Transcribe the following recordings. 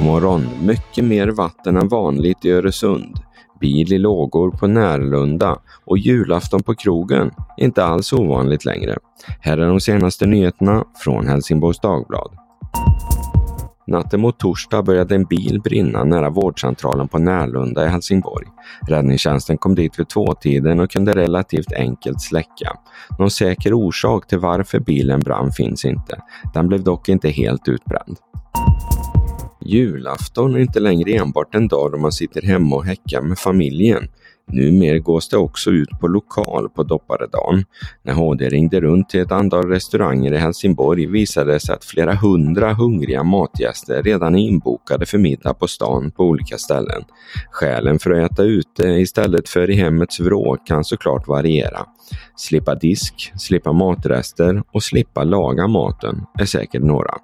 morgon, mycket mer vatten än vanligt i Öresund. Bil i lågor på Närlunda och julafton på krogen. Inte alls ovanligt längre. Här är de senaste nyheterna från Helsingborgs Dagblad. Natten mot torsdag började en bil brinna nära vårdcentralen på Närlunda i Helsingborg. Räddningstjänsten kom dit vid tvåtiden och kunde relativt enkelt släcka. Någon säker orsak till varför bilen brann finns inte. Den blev dock inte helt utbränd. Julafton är inte längre enbart en dag då man sitter hemma och häckar med familjen. Numer gås det också ut på lokal på dopparedagen. När HD ringde runt till ett antal restauranger i Helsingborg visade det sig att flera hundra hungriga matgäster redan är inbokade för middag på stan på olika ställen. Skälen för att äta ute istället för i hemmets vrå kan såklart variera. Slippa disk, slippa matrester och slippa laga maten är säkert några.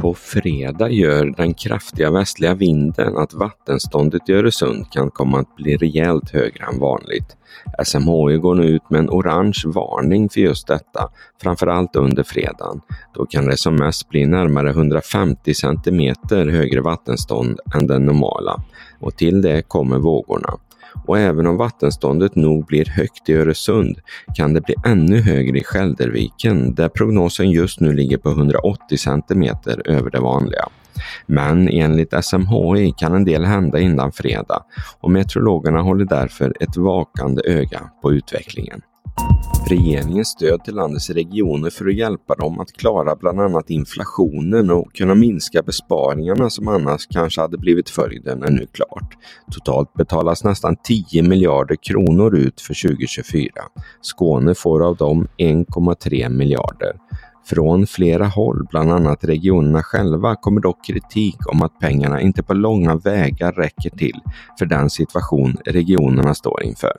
På fredag gör den kraftiga västliga vinden att vattenståndet i Öresund kan komma att bli rejält högre än vanligt. SMHI går nu ut med en orange varning för just detta, framförallt under fredagen. Då kan det som mest bli närmare 150 centimeter högre vattenstånd än den normala. Och till det kommer vågorna och även om vattenståndet nog blir högt i Öresund kan det bli ännu högre i Skälderviken där prognosen just nu ligger på 180 centimeter över det vanliga. Men enligt SMHI kan en del hända innan fredag och meteorologerna håller därför ett vakande öga på utvecklingen. Regeringens stöd till landets regioner för att hjälpa dem att klara bland annat inflationen och kunna minska besparingarna som annars kanske hade blivit följden är nu klart. Totalt betalas nästan 10 miljarder kronor ut för 2024. Skåne får av dem 1,3 miljarder. Från flera håll, bland annat regionerna själva, kommer dock kritik om att pengarna inte på långa vägar räcker till för den situation regionerna står inför.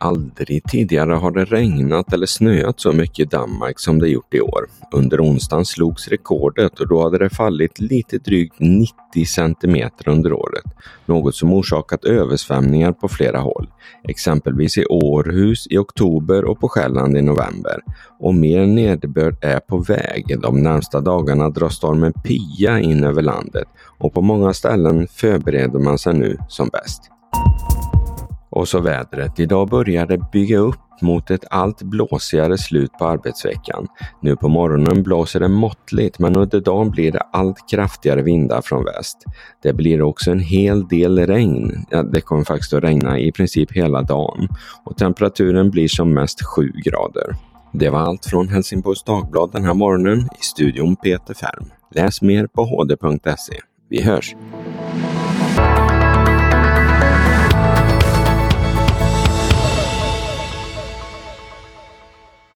Aldrig tidigare har det regnat eller snöat så mycket i Danmark som det gjort i år. Under onsdagen slogs rekordet och då hade det fallit lite drygt 90 centimeter under året. Något som orsakat översvämningar på flera håll. Exempelvis i Århus i oktober och på Själland i november. Och mer nederbörd är på väg. De närmsta dagarna drar stormen Pia in över landet och på många ställen förbereder man sig nu som bäst. Och så vädret. Idag börjar det bygga upp mot ett allt blåsigare slut på arbetsveckan. Nu på morgonen blåser det måttligt men under dagen blir det allt kraftigare vindar från väst. Det blir också en hel del regn. Ja, det kommer faktiskt att regna i princip hela dagen och temperaturen blir som mest 7 grader. Det var allt från Helsingborgs Dagblad den här morgonen. I studion Peter Färm. Läs mer på hd.se. Vi hörs!